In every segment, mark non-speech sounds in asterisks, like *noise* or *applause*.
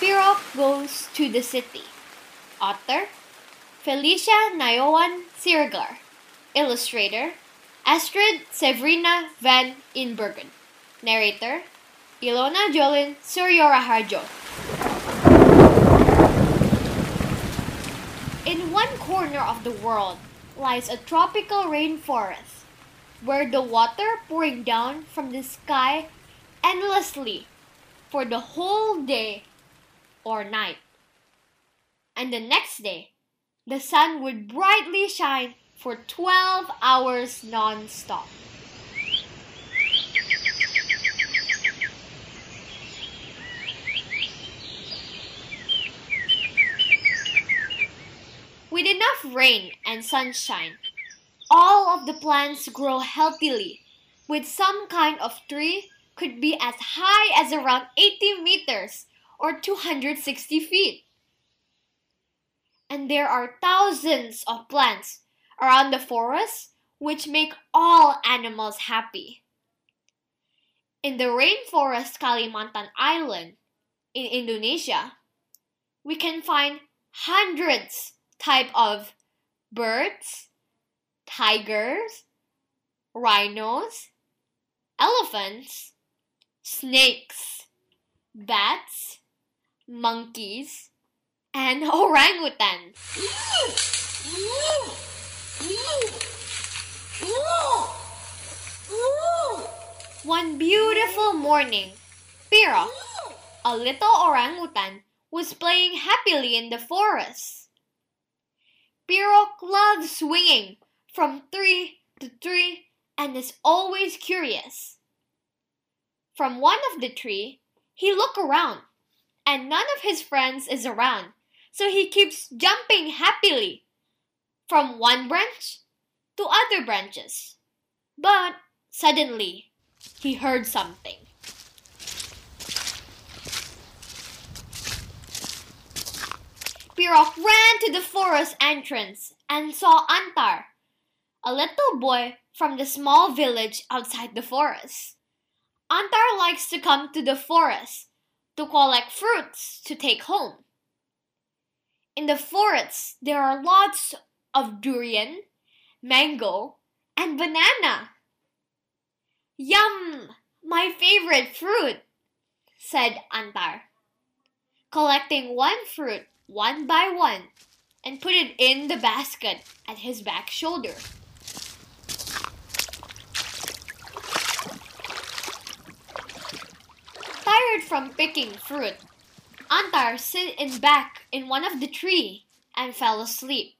Pirok Goes to the City. Author Felicia Nayoan Siregar. Illustrator Astrid Severina van Inbergen. Narrator Ilona Joline Surjoraharjo. In one corner of the world lies a tropical rainforest where the water pouring down from the sky endlessly for the whole day or night. And the next day, the sun would brightly shine for 12 hours non stop. With enough rain and sunshine, all of the plants grow healthily, with some kind of tree could be as high as around 80 meters or 260 feet. And there are thousands of plants around the forest which make all animals happy. In the rainforest Kalimantan Island in Indonesia, we can find hundreds type of birds, tigers, rhinos, elephants, snakes, bats, monkeys, and *laughs* orangutans. One beautiful morning, Pirok, a little orangutan, was playing happily in the forest. Pirok loves swinging from tree to tree and is always curious. From one of the tree, he looked around, and none of his friends is around, so he keeps jumping happily from one branch to other branches. But suddenly, he heard something. Pirok ran to the forest entrance and saw Antar, a little boy from the small village outside the forest. Antar likes to come to the forest to collect fruits to take home. In the forests, there are lots of durian, mango, and banana. Yum! My favorite fruit, said Antar, collecting one fruit one by one and put it in the basket at his back shoulder. From picking fruit, Antar sat in back in one of the tree and fell asleep.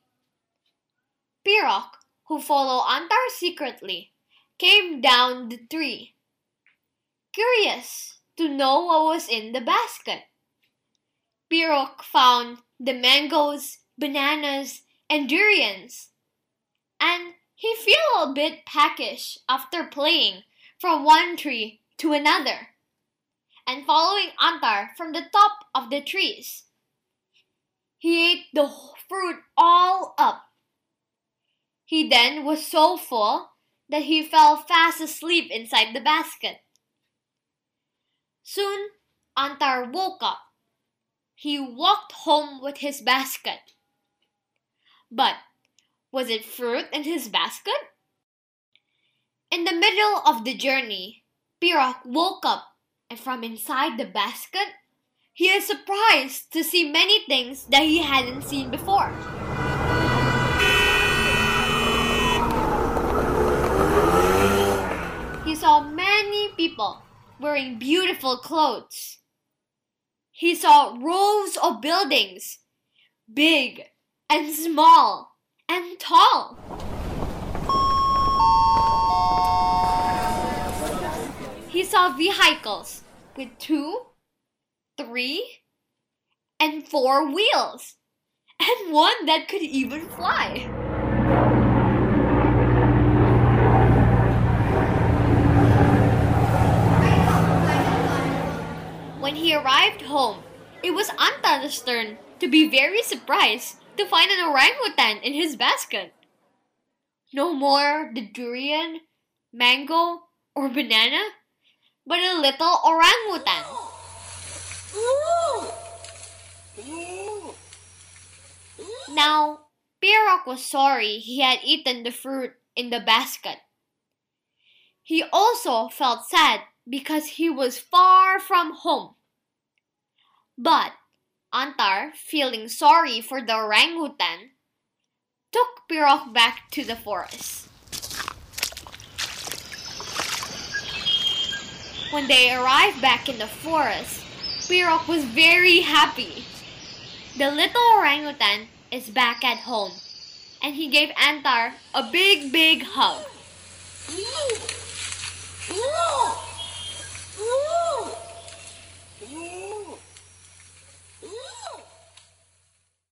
Pirok, who followed Antar secretly, came down the tree, curious to know what was in the basket. Pirok found the mangoes, bananas, and durians. And he felt a bit peckish after playing from one tree to another and following Antar from the top of the trees. He ate the fruit all up. He then was so full that he fell fast asleep inside the basket. Soon, Antar woke up. He walked home with his basket. But was it fruit in his basket? In the middle of the journey, Pirok woke up and from inside the basket, he is surprised to see many things that he hadn't seen before. He saw many people wearing beautiful clothes. He saw rows of buildings, big and small and tall. Vehicles with two, three, and four wheels, and one that could even fly. When he arrived home, it was Antar's turn to be very surprised to find an orangutan in his basket. No more the durian, mango, or banana but a little orangutan. Now, Pirok was sorry he had eaten the fruit in the basket. He also felt sad because he was far from home. But Antar, feeling sorry for the orangutan, took Pirok back to the forest. When they arrived back in the forest, Pirok was very happy. The little orangutan is back at home, and he gave Antar a big, big hug.